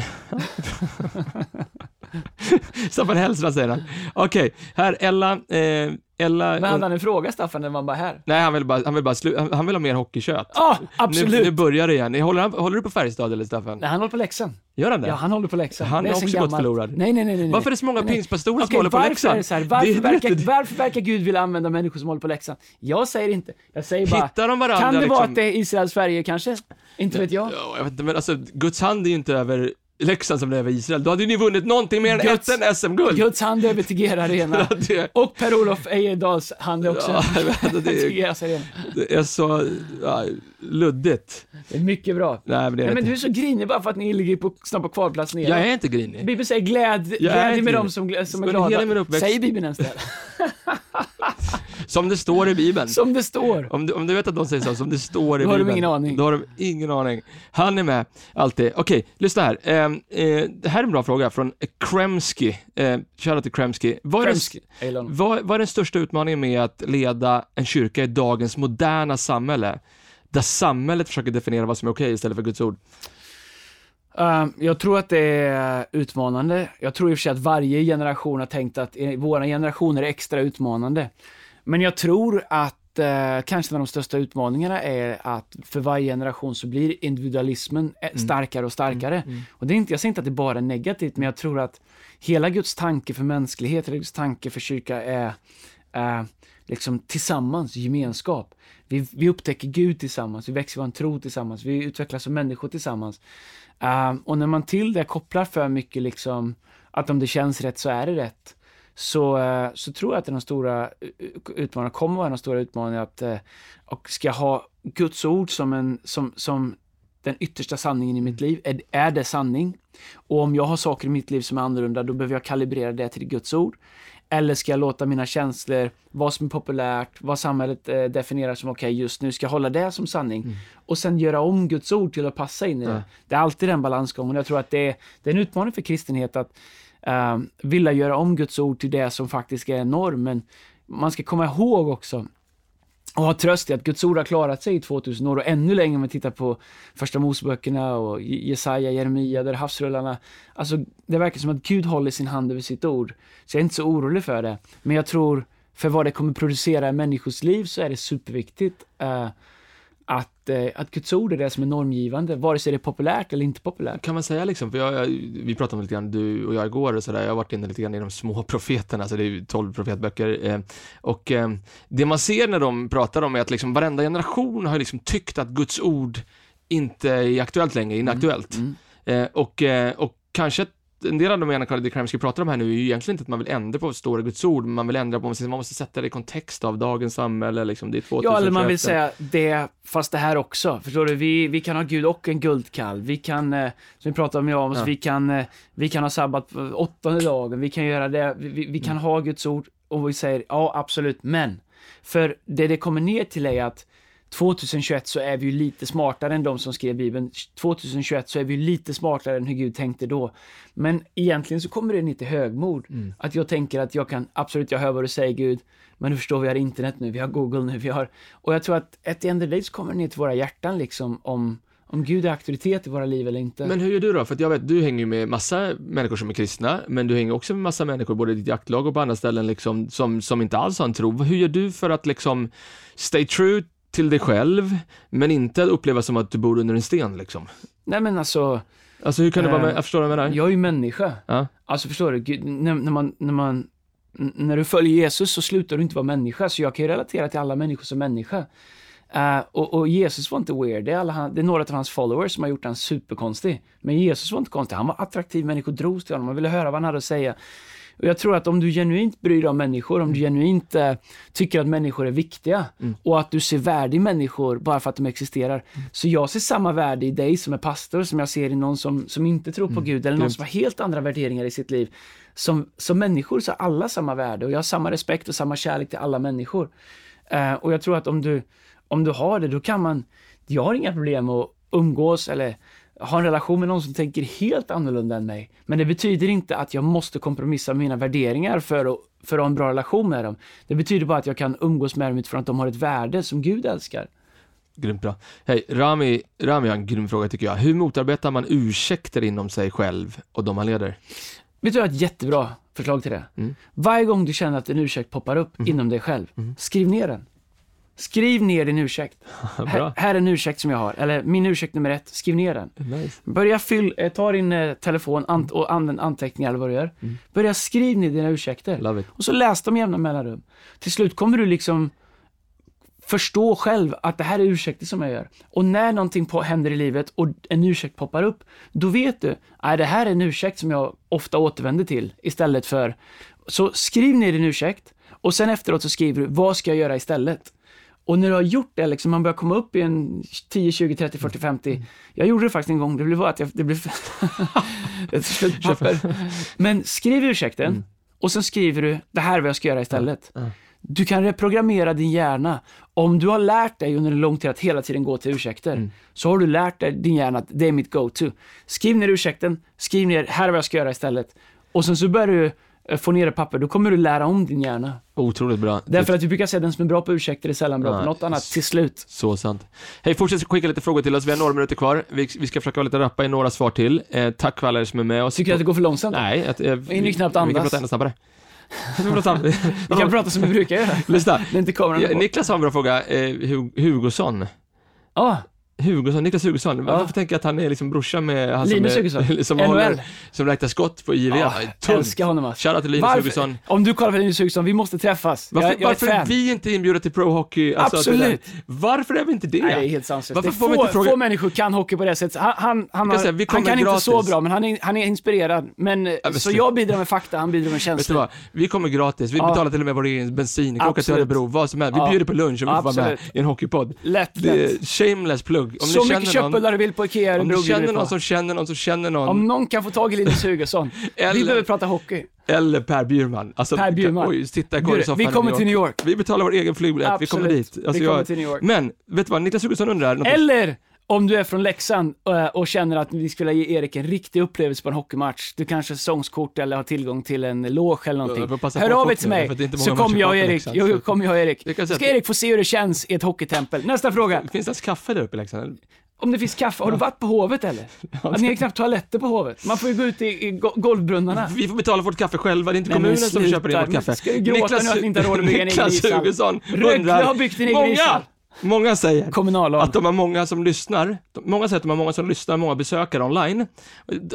Staffan Hellstrand säger han. Okej, okay. här Ella, eh, Ella... Men hade han en fråga Staffan när man bara här? Nej, han vill bara, han vill bara slu, han, han vill ha mer hockeykött. Ja, oh, absolut! Nu, nu börjar det igen. Håller, han, håller du på Färjestad eller Staffan? Nej, han håller på Leksand. Gör han det? Ja, han håller på Leksand. Han är också gått förlorad. Nej, nej, nej, nej. Varför är det så många pingstpastorer som håller på Leksand? Är så här, varför, verkar, varför verkar Gud vilja använda människor som håller på Leksand? Jag säger inte. Jag säger bara... Hittar de varandra Kan det liksom? vara att det är Israels färger kanske? Inte vet jag. Ja, jag vet inte, men alltså Guds hand är ju inte över Leksand som det är över Israel. Då hade ni vunnit någonting mer än Guds, ett SM-guld. Guds hand över Tegera Arena. det... Och Per-Olof Ejedals hand också. Ja, det, är, det är så ja, luddigt. Det är mycket bra. Nej, men, det är Nej, men du är så grinig bara för att ni ligger på, snart på kvalplats ner. Jag är inte grinig. Bibeln säger gläd, glädje med dem som, som är glada. Säger Bibeln ens det? Som det står i Bibeln. Som det står. Om du, om du vet att de säger så, som det står i Då Bibeln. Då har de ingen aning. Då har de ingen aning. Han är med, alltid. Okej, okay, lyssna här. Eh, eh, det här är en bra fråga från Kremski. Eh, Shoutout till Kremski. Vad är, Kremski. Den, vad, vad är den största utmaningen med att leda en kyrka i dagens moderna samhälle? Där samhället försöker definiera vad som är okej okay istället för Guds ord. Uh, jag tror att det är utmanande. Jag tror i och för sig att varje generation har tänkt att våra generationer är extra utmanande. Men jag tror att eh, kanske en av de största utmaningarna är att för varje generation så blir individualismen eh, mm. starkare och starkare. Mm. Mm. Och det är inte, jag säger inte att det bara är negativt, men jag tror att hela Guds tanke för mänsklighet, hela Guds tanke för kyrka är eh, liksom tillsammans, gemenskap. Vi, vi upptäcker Gud tillsammans, vi växer vår tro tillsammans, vi utvecklas som människor tillsammans. Uh, och när man till det kopplar för mycket liksom, att om det känns rätt så är det rätt så, eh, så tror jag att den stora utmaningen kommer vara den stora utmaningen att eh, och ska jag ha Guds ord som, en, som, som den yttersta sanningen i mitt liv? Är, är det sanning? Och om jag har saker i mitt liv som är annorlunda, då behöver jag kalibrera det till Guds ord. Eller ska jag låta mina känslor, vad som är populärt, vad samhället eh, definierar som okej okay, just nu, ska jag hålla det som sanning? Mm. Och sen göra om Guds ord till att passa in i det. Ja. Det är alltid den balansgången. Jag tror att det är, det är en utmaning för kristenhet att eh, vilja göra om Guds ord till det som faktiskt är norm. Men man ska komma ihåg också och ha tröst i att Guds ord har klarat sig i 2000 år och ännu längre om vi tittar på första Moseböckerna och Jesaja, Jeremia, där havsrullarna. Alltså, det verkar som att Gud håller sin hand över sitt ord. Så jag är inte så orolig för det. Men jag tror för vad det kommer producera i människors liv så är det superviktigt eh, att, eh, att Guds ord är det som är normgivande, vare sig det är populärt eller inte populärt. Kan man säga liksom, för jag, jag, vi pratade om lite grann, du och jag igår och sådär, jag har varit inne lite grann i de små profeterna, alltså det är ju 12 profetböcker, eh, och eh, det man ser när de pratar om är att liksom varenda generation har liksom tyckt att Guds ord inte är aktuellt längre, inaktuellt. Mm. Eh, och, eh, och kanske en del av de ena Carl Crime pratar om här nu är ju egentligen inte att man vill ändra på i Guds ord, men man vill ändra på, man måste sätta det i kontext av dagens samhälle, liksom, det är 2021. Ja, eller man vill säga det, fast det här också. Förstår du? Vi, vi kan ha Gud och en guldkalv. Vi kan, eh, som vi pratade om, ja, Ja. vi kan, eh, vi kan ha sabbat åttonde dagen. Vi kan göra det. Vi, vi, vi kan Mm. ha Guds ord och vi säger ja, absolut, men. För det det kommer ner till är att 2021 så är vi ju lite smartare än de som skrev Bibeln. 2021 så är vi ju lite smartare än hur Gud tänkte då. Men egentligen så kommer det ner till högmod. Mm. Att jag tänker att jag kan, absolut, jag hör vad du säger Gud, men du förstår, vi har internet nu, vi har Google nu, vi har... Och jag tror att ett the end of the day så kommer det ner till våra hjärtan liksom, om, om Gud är auktoritet i våra liv eller inte. Men hur gör du då? För att jag vet, du hänger ju med massa människor som är kristna, men du hänger också med massa människor, både i ditt jaktlag och på andra ställen, liksom, som, som inte alls har en tro. Hur gör du för att liksom stay true till dig själv, men inte uppleva som att du bor under en sten liksom? Nej men alltså, Alltså hur kan du vara med, Eh, jag förstår vad jag menar? jag är ju människa. Ja. Alltså förstår du, Gud, när, när man, när man, när du följer Jesus så slutar du inte vara människa, så jag kan ju relatera till alla människor som människa. Eh, och, och Jesus var inte weird, det är, alla, det är några av hans followers som har gjort han superkonstig. Men Jesus var inte konstig, han var attraktiv, människor drogs till honom, man ville höra vad han hade att säga. Och jag tror att om du genuint bryr dig om människor, om du genuint eh, tycker att människor är viktiga och att du ser värde i människor bara för att de existerar. Så jag ser samma värde i dig som är pastor som jag ser i någon som, som inte tror på Gud eller någon som har helt andra värderingar i sitt liv. Som, som människor så har alla samma värde och jag har samma respekt och samma kärlek till alla människor. Eh, och jag tror att om du, om du har det, då kan man, jag har inga problem att umgås eller ha en relation med någon som tänker helt annorlunda än mig. Men det betyder inte att jag måste kompromissa mina värderingar för att, för att ha en bra relation med dem. Det betyder bara att jag kan umgås med dem utifrån att de har ett värde som Gud älskar. Grymt bra. Hej, Rami, Rami har en grym fråga tycker jag. Hur motarbetar man ursäkter inom sig själv och de man leder? Vet du, jag har ett jättebra förslag till det. Mm. Varje gång du känner att en ursäkt poppar upp inom dig själv, skriv ner den. Skriv ner din ursäkt. Här, här är en ursäkt som jag har, eller min ursäkt nummer ett, skriv ner den. Nice. Börja fyll, eh, ta din eh, telefon ant- och använd anteckningar eller vad du gör. Börja skriv ner dina ursäkter. Love it. Och så läs dem jämna mellanrum. Till slut kommer du liksom förstå själv att det här är ursäkter som jag gör. Och när någonting på, händer i livet och en ursäkt poppar upp, då vet du, att det här är en ursäkt som jag ofta återvänder till istället för... Så skriv ner din ursäkt och sen efteråt så skriver du, vad ska jag göra istället? Och när du har gjort det, liksom, man börjar komma upp i en 10, 20, 30, 40, 50. Jag gjorde det faktiskt en gång, det blev bara att jag, det blev. Men skriv ursäkten och sen skriver du, det här är vad jag ska göra istället. Du kan reprogrammera din hjärna. Om du har lärt dig under en lång tid att hela tiden gå till ursäkter, så har du lärt dig din hjärna att det är mitt go-to. Skriv ner ursäkten, skriv ner, här är vad jag ska göra istället. Och sen så börjar du få ner det papper, då kommer du lära om din hjärna. Otroligt bra. Därför att vi brukar säga den som är bra på ursäkter är sällan bra Ja, på något annat till slut. Så sant. Hej, fortsätt skicka lite frågor till oss. Vi har några minuter kvar. Vi, vi ska försöka vara lite rappa i några svar till. Eh, tack för alla er som är med oss. Tycker du att det går för långsamt? Nej, att, eh, vi, hinner knappt vi kan andas. prata ännu snabbare. Vi kan prata- som vi brukar göra. Lyssna. Det är inte kameran Ja. Niklas har en bra fråga. Eh, Hu- Hugosson. Ah, Hugosson, Niklas Hugosson. Ja. Varför tänker jag att han är liksom brorsan med han Linus som, är, som, håller, som räknar skott på ah, Tungt. älskar honom alltså. Shoutout till Linus Varför- Hugosson. Om du kollar på Linus Hugosson, vi måste träffas. Varför, jag, jag varför är är vi inte inbjudna till Pro Hockey? Alltså, Absolut. där- Varför är vi inte det? Nej, det är helt sanslöst. Varför får vi få, inte fråga- få människor kan hockey på det sättet. Han, han, han, kan har, säga, han kan inte så bra, men han är, han är inspirerad. Men, men så jag bidrar med fakta, han bidrar med Vet du känslor. vad? Vi kommer gratis. Vi Ja. betalar till och med vår egen bensin. Vi kan åka till. Örebro, vad som helst. Vi Ja. bjuder på lunch om vi får vara med i en hockeypodd. Lätt, lätt. shameless plugg. Om Så ni mycket köttbullar du vill på Ikea om bjuder känner vi någon som känner någon som känner någon, Om någon kan få tag i Linus Hugosson. vi Eller- behöver prata hockey. eller Per Bjurman. Alltså, Per Bjurman. Oj, sitta i Bjuder- korrsoffan Vi kommer till New York. Vi betalar vår egen flygbiljett, vi kommer dit. Alltså, Vi kommer jag, till New York. Men, vet du vad? Niklas Hugosson undrar. Eller om du är från Leksand eh, och känner att vi skulle ge Erik en riktig upplevelse på en hockeymatch. Du kanske har säsongskort eller har tillgång till en loge eller Jag någonting. Hör av er till mig, så kommer jag och Erik. Så- kommer jag Erik. Säga Ska Erik få se hur det känns i ett hockeytempel. Nästa fråga. Finns det ens kaffe där uppe i Leksand? om det finns kaffe. Har du varit på Hovet eller? Att ni har knappt toaletter på Hovet. Man får ju gå ut i, i go- golvbrunnarna. Vi får betala vårt kaffe själva, det är inte Nej, kommunen som köper in vårt kaffe. ska du gråta nu att ni inte har råd att bygga en egen Niklas ishall? Hugosson Rögle undrar, har byggt en egen ishall. många säger Kommunallag. att de har många som lyssnar. Många säger att de har många som lyssnar, många besökare online.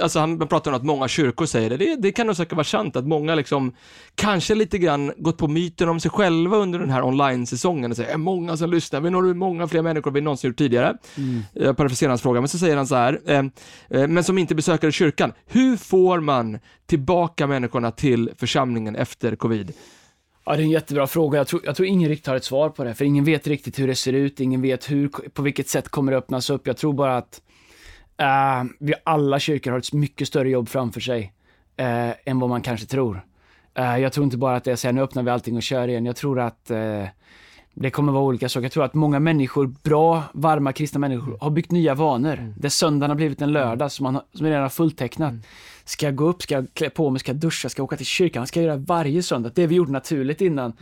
Alltså han pratar om att många kyrkor säger det. Det, det kan nog säkert vara sant att många liksom kanske lite grann gått på myten om sig själva under den här online-säsongen och säger är många som lyssnar, vi når många fler människor än vi någonsin gjort tidigare. Mm. Jag parafraserar hans fråga, men så säger han så här, eh, eh, men som inte besöker kyrkan. Hur får man tillbaka människorna till församlingen efter covid? Ja, det är en jättebra fråga. Jag tror, jag tror ingen riktigt har ett svar på det, för ingen vet riktigt hur det ser ut, ingen vet hur, på vilket sätt kommer det öppnas upp. Jag tror bara att uh, vi alla kyrkor har ett mycket större jobb framför sig uh, än vad man kanske tror. Uh, jag tror inte bara att det är så här, nu öppnar vi allting och kör igen. Jag tror att det kommer vara olika saker. Jag tror att många människor, bra, varma kristna människor, har byggt nya vanor. Där söndagen har blivit en lördag som, man har, som redan har fulltecknat. Ska jag gå upp, ska jag klä på mig, ska jag duscha, ska jag åka till kyrkan, ska jag göra varje söndag. Det vi gjorde naturligt innan.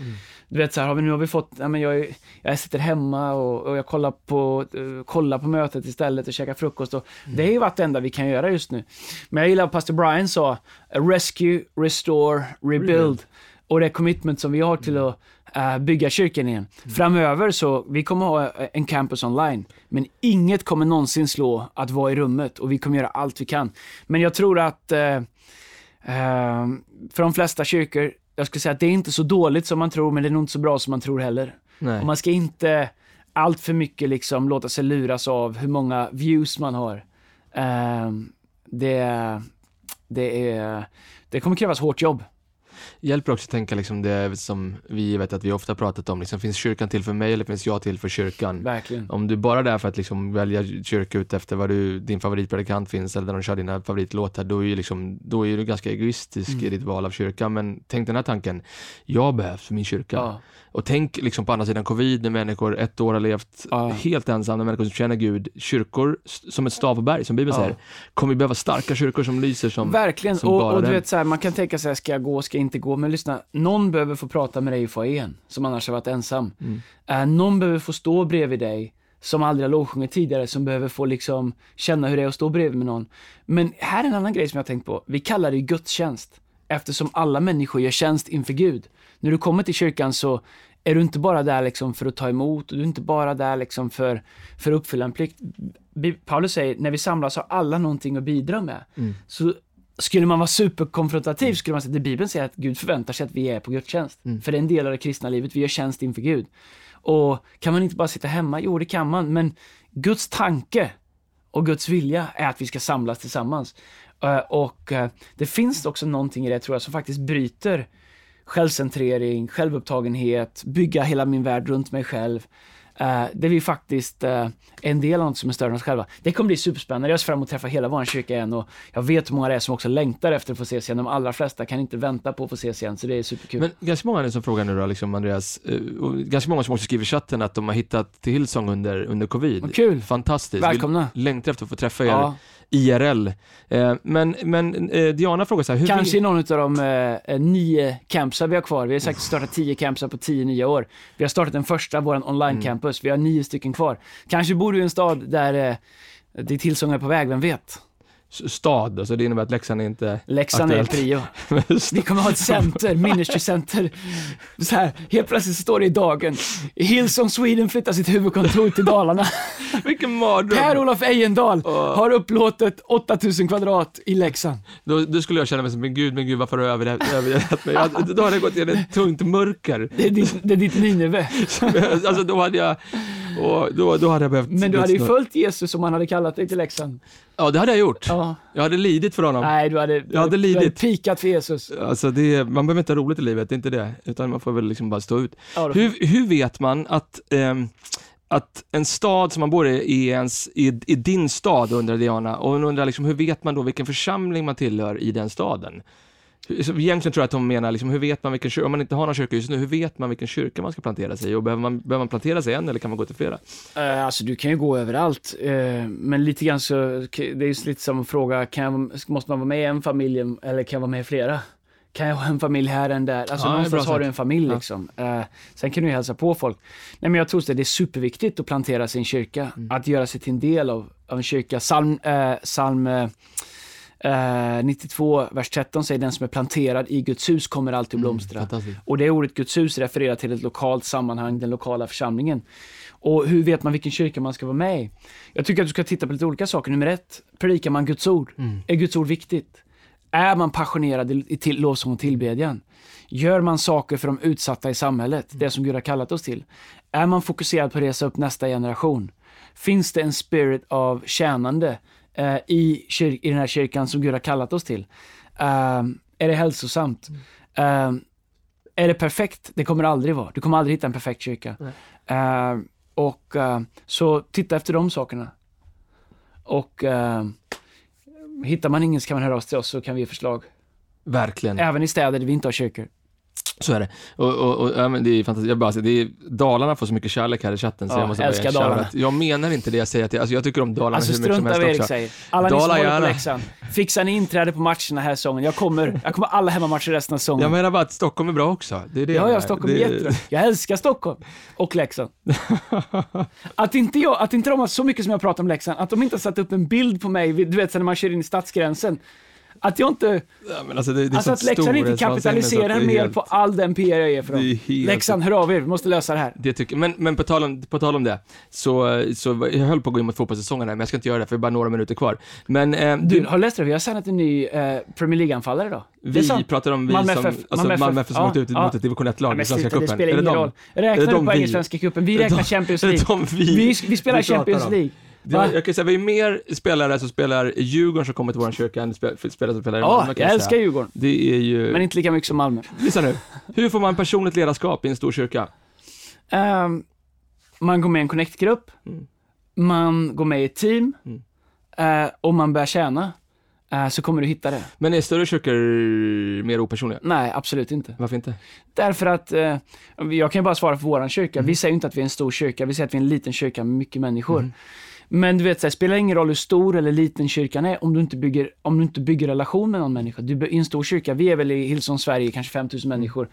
Du vet så här, har vi, nu har vi fått, ja, men jag, jag sitter hemma och, och jag kollar på, uh, kollar på mötet istället och käkar frukost. Och Det är ju varit det enda vi kan göra just nu. Men jag gillar vad pastor Brian sa, rescue, restore, rebuild. Och det commitment som vi har till att eh, bygga kyrkan igen. Framöver så, vi kommer ha eh, en campus online, men inget kommer någonsin slå att vara i rummet och vi kommer göra allt vi kan. Men jag tror att eh, eh, för de flesta kyrkor, jag skulle säga att det är inte så dåligt som man tror, men det är nog inte så bra som man tror heller. Nej. Och man ska inte allt för mycket liksom låta sig luras av hur många views man har. Eh, det, det, är, det kommer krävas hårt jobb. Hjälper också att tänka liksom det som vi vet att vi ofta pratat om, liksom, finns kyrkan till för mig eller finns jag till för kyrkan? Verkligen. Om du bara är där för att liksom välja kyrka ut efter var du, din favoritpredikant finns eller där de kör dina favoritlåtar, då är, ju liksom, då är du ganska egoistisk Mm. i ditt val av kyrka. Men tänk den här tanken, jag behövs för min kyrka. Ja. Och tänk liksom på andra sidan covid när människor ett år har levt Ja. helt ensamma, människor som känner Gud, kyrkor som ett stav på berg, som Bibeln Ja. säger, kommer vi behöva starka kyrkor som lyser som Verkligen, som och, och du vet så här, man kan tänka sig, ska jag gå, ska jag inte gå? Men lyssna, någon behöver få prata med dig i foajén, som annars har varit ensam. Mm. Eh, någon behöver få stå bredvid dig, som aldrig har lovsjungit tidigare, som behöver få liksom känna hur det är att stå bredvid med någon. Men här är en annan grej som jag har tänkt på. Vi kallar det ju gudstjänst, eftersom alla människor gör tjänst inför Gud. När du kommer till kyrkan så är du inte bara där liksom för att ta emot, och du är inte bara där liksom för, för att uppfylla en plikt. Paulus säger, när vi samlas har alla någonting att bidra med. Så skulle man vara superkonfrontativ skulle man säga att Bibeln säger att Gud förväntar sig att vi är på gudstjänst. För det är en del av det kristna livet, vi gör tjänst inför Gud. Och kan man inte bara sitta hemma? Jo, det kan man, men Guds tanke och Guds vilja är att vi ska samlas tillsammans. Eh, Och eh, det finns också någonting i det, tror jag, som faktiskt bryter självcentrering, självupptagenhet, bygga hela min värld runt mig själv. Uh, där vi faktiskt uh, är en del av något som är större än oss själva. Det kommer bli superspännande. Jag ser fram emot att träffa hela vår kyrka igen och jag vet hur många det är som också längtar efter att få ses igen. De allra flesta kan inte vänta på att få ses igen, så det är superkul. Men ganska många är det som frågar nu då, liksom Andreas, eh, och ganska många som också skriver i chatten att de har hittat till Hillsong under, under covid. Vad kul! Fantastiskt. Välkomna. Vi längtar efter att få träffa er Ja, IRL. Eh, men men eh, Diana frågar så här, hur kanske i någon av de eh, nio campsar vi har kvar. Vi har säkert startat tio campsar på tio nya år. Vi har startat den första, vår online-campus. Vi har nio stycken kvar. Kanske bor du i en stad där eh, Hillsong är på väg, vem vet? Stad, alltså det innebär att Leksand är inte Leksand är Aktuellt. prio. Vi kommer ha ett center, ministry center. Så här, helt plötsligt står det i dagen. Hillsong Sweden flyttar sitt huvudkontor till Dalarna. Vilken mardröm! Per-Olof Ejendahl Åh. har upplåtet 8000 kvadrat i Leksand. Då, då skulle jag känna mig som, men gud, men gud, varför har du övergett mig? Jag, då hade jag gått in i ett tungt mörker. Det är ditt, det är ditt Nineve. alltså då hade jag, och då, då hade jag behövt... Men du hade ju följt Jesus om han hade kallat dig till Leksand. Ja, det hade jag gjort. Ja. Jag hade lidit för honom. Nej, du hade, Jag hade du hade lidit. pikat för Jesus. Alltså det, man behöver inte ha roligt i livet, det är inte det. Utan man får väl liksom bara stå ut. Ja, Hur, hur vet man att, ehm, att en stad som man bor i är, ens, i, i din stad, undrar Diana. Och hon undrar liksom, hur vet man då vilken församling man tillhör i den staden? Egentligen tror jag att hon menar, liksom, hur vet man vilken kyrka, om man inte har någon kyrka just nu, hur vet man vilken kyrka man ska plantera sig i? Och behöver man, behöver man plantera sig en eller kan man gå till flera? Eh, Alltså du kan ju gå överallt, eh, men lite grann så, det är ju lite som en fråga, kan jag, måste man vara med i en familj eller kan jag vara med i flera? kan jag ha en familj här än där? Alltså Ja, någonstans har du en familj Ja. liksom. Eh, sen kan du ju hälsa på folk. Nej men jag tror att det är superviktigt att plantera sin kyrka. Mm. Att göra sig till en del av, av en kyrka. Psalm, eh, psalm eh, eh, 92, vers 13 säger den som är planterad i Guds hus kommer alltid att blomstra. Fantastiskt. Och det ordet Guds hus refererar till ett lokalt sammanhang, den lokala församlingen. Och hur vet man vilken kyrka man ska vara med i? Jag tycker att du ska titta på lite olika saker. Nummer ett, predikar man Guds ord? Är Guds ord viktigt? Är man passionerad i i till, lovsång och tillbedjan? Gör man saker för de utsatta i samhället, det som Gud har kallat oss till? Är man fokuserad på att resa upp nästa generation? Finns det en spirit av tjänande eh, i, i den här kyrkan som Gud har kallat oss till? Ehm, är det hälsosamt? Ehm, är det perfekt? Det kommer det aldrig vara. Du kommer aldrig hitta en perfekt kyrka. Eh, och eh, så titta efter de sakerna. Och eh, hittar man ingen så kan man höra av sig till oss så kan vi ge förslag. Verkligen. Även i städer där vi inte har kyrkor. Så är det. Och, och, och ja, men det är fantastiskt. Jag bara, alltså, det är, Dalarna får så mycket kärlek här i chatten så Ja, jag måste älskar shout Dalarna. Jag menar inte det jag säger till, alltså jag tycker om Dalarna Alltså hur mycket som helst Erik också. säger. Alla ni som Dala håller på. Leksand, fixar ni inträde på matcherna här säsongen. Jag kommer, jag kommer alla hemmamatcher resten av säsongen. Jag menar bara att Stockholm är bra också. Det är det Ja, jag ja. Stockholm är jättebra. Jag älskar Stockholm. Och Leksand. Att inte, jag, att inte de har så mycket som jag pratar om Leksand, att de inte har satt upp en bild på mig, du vet, när man kör in i stadsgränsen. Att jag inte, Ja, alltså, det, det alltså att Leksand inte kapitaliserar mer helt- på all den PR jag ger för dem. helt- Leksand, hör av er, vi måste lösa det här. Det tycker, men, men på, tal om, på tal om det, så, så jag höll på att gå in mot fotbollssäsongen här, men jag ska inte göra det för det är bara några minuter kvar. Men eh, Du, har du läst det? Vi har signat en ny eh, Premier League-anfallare idag. Vi pratar om vi Malmö som, FF, alltså Malmö FF. Som åkte ut Ja, mot ett division 1-lag Ja, i Svenska sluta, det cupen. spelar ingen roll. Är det Räkna de upp poängen vi- i Svenska cupen. Vi räknar Champions League. vi- spelar Champions? League. Det, Va? jag kan säga, vi är mer spelare som spelar Djurgården som kommer till vår kyrka än spe- spelare som spelar i Ja, Malmö kan jag älskar säga. Djurgården. Det är ju... Men inte lika mycket som Malmö. Lyssna nu. Hur får man personligt ledarskap i en stor kyrka? Ehm, man går med i en connect-grupp, Mm. man går med i ett team Mm. eh, och man börjar tjäna. eh, så kommer du hitta det. Men är större kyrkor mer opersonliga? Nej, absolut inte. Varför inte? Därför att, eh, jag kan ju bara svara för våran kyrka. Mm. Vi säger ju inte att vi är en stor kyrka, vi säger att vi är en liten kyrka med mycket människor. Men du vet, så här, spelar ingen roll hur stor eller liten kyrkan är om du inte bygger, om du inte bygger relation med någon människa. Du, I en stor kyrka, vi är väl i Hillsong Sverige kanske 5000 Mm. människor.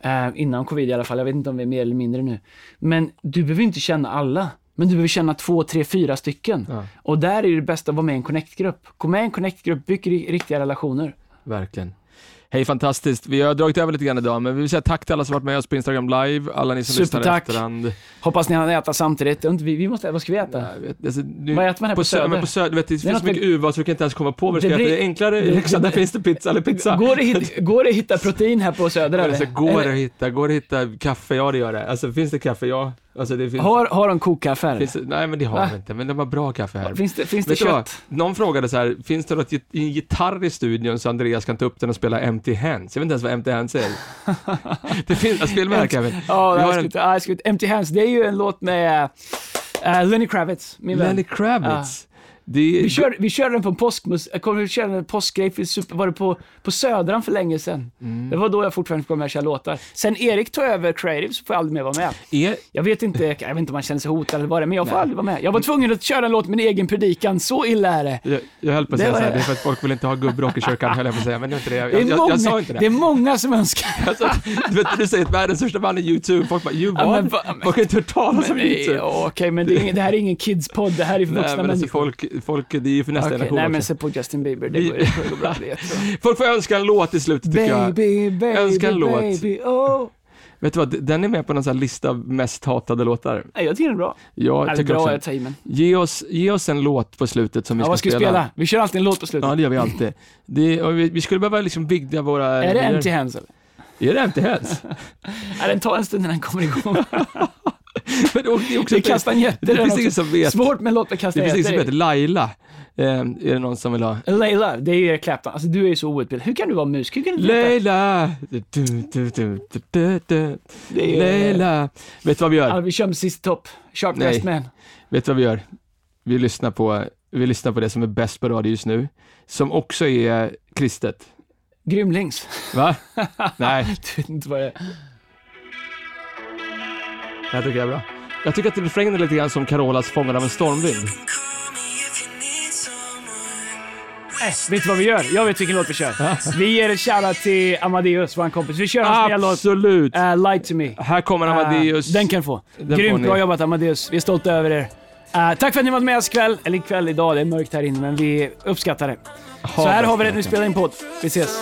Eh, innan covid i alla fall, jag vet inte om vi är mer eller mindre nu. Men du behöver inte känna alla. Men du behöver känna två, tre, fyra stycken. Ja. Och där är det bäst att vara med i en connect-grupp. Gå med i en connect-grupp, bygg ri- riktiga relationer. Verkligen. Hej, fantastiskt. Vi har dragit över lite grann idag, men vi vill säga tack till alla som varit med oss på Instagram live, alla ni som lyssnar i Supertack. efterhand. Hoppas ni hann äta samtidigt. Inte Vi, vi måste, vad ska vi äta? Jag vet, alltså, nu, Vad äter man här på Sö- Söder? Men på Söder, vet, det är finns så mycket med- urval så du kan inte ens komma på vad du Det ska äta. blir- Det är enklare i det- Leksand, där finns det pizza eller pizza. Går det, hit, går det att hitta protein här på Söder? Alltså, går det att hitta, går det att hitta kaffe? Ja, det gör det. Alltså, finns det kaffe? Ja. Alltså, det finns, Har, har de kokkaffe här? finns Nej, men det har Va? de inte. Men de har bra kaffe här. Finns det, finns det du vad? kött? Någon frågade så här, finns det något, en gitarr i studion så Andreas kan ta upp den och spela Empty Hands? Jag vet inte ens vad Empty Hands är. det finns, jag spelar med här Kevin. Ja, har är en-. Empty Hands, det är ju en låt med uh, Lenny Kravitz, min vän. Lenny Kravitz. Det Vi körde, vi körde den på en påskmus... Jag kommer körde en påskgrej, för super, var det på, på Södran för länge sedan. Mm. Det var då jag fortfarande fick vara med och köra låtar. Sen Erik tog över Creative så får jag aldrig mer vara med. är, Jag vet inte, jag vet inte om man känner sig hotad eller vad det är, men jag får aldrig vara med. Jag var tvungen att köra en låt med min egen predikan, så illa är det. jag, jag höll på att Det säga var så här, det. det är för att folk vill inte ha gubbrock i kyrkan, höll jag på att säga, men det är inte det. Jag, Det är, jag, många, jag sa inte det. det är många som önskar. Alltså, du vet, du säger att världens största band är YouTube, folk bara, you Ja, Folk har inte hört talas om YouTube. Okej, men det, är, det här är ingen kids-podd, det här är för Nej, vuxna men alltså människor. folk, folk, det är ju för nästa Okej, generation nej men se på Justin Bieber, det går, går bra. Är. Folk får önska en låt i slutet tycker jag. Baby, Önska en låt. baby, oh. Vet du vad, den är med på någon sån här lista av mest hatade låtar. Nej, jag tycker den är bra. Jag Eller tycker bra, också, i men. ge oss, ge oss en låt på slutet som vi Ja, ska, vad ska vi spela? Vi kör alltid en låt på slutet. Ja, det gör vi alltid. Det, vi, vi skulle behöva liksom bygga våra... är det Empty Hands eller? Är det Empty Hands? Nej, den tar en stund innan den kommer igång. Men det är också Det är kastanjetter. Det finns som vet. Svårt med låt med Det finns ingen som kastanjetter. heter Laila. Eh, är det någon som vill ha? Leila, det är ju Clapton. Alltså du är ju så outbildad. Hur kan du vara musiker? Hur kan du? Leila! Du, du, du, är- Leila! Vet du vad vi Ja, gör? vi kör med sista topp. Sharp Nej. Man. Vet du vad vi gör? Vi lyssnar på, vi lyssnar på det som är bäst på radio just nu. Som också är kristet. Grymlings. Va? Nej, Du vet inte vad det är. Det här tycker jag är bra. Jag tycker att refrängen är lite grann som Carolas Fångad av en stormvind. Eh, vet du vad vi gör? Jag vet vilken låt vi kör. Vi ger en shoutout till Amadeus, vår kompis. Vi kör hans nya låt. Absolut! Uh, Lie to me. Här kommer Amadeus. Eh, den kan du få. Den Grymt får bra jobbat Amadeus. Vi är stolta över er. Eh, tack för att ni var med oss ikväll. Eller ikväll, idag. Det är mörkt här inne, men vi uppskattar det. Så här har vi det. Nu spelar in podd. Vi ses.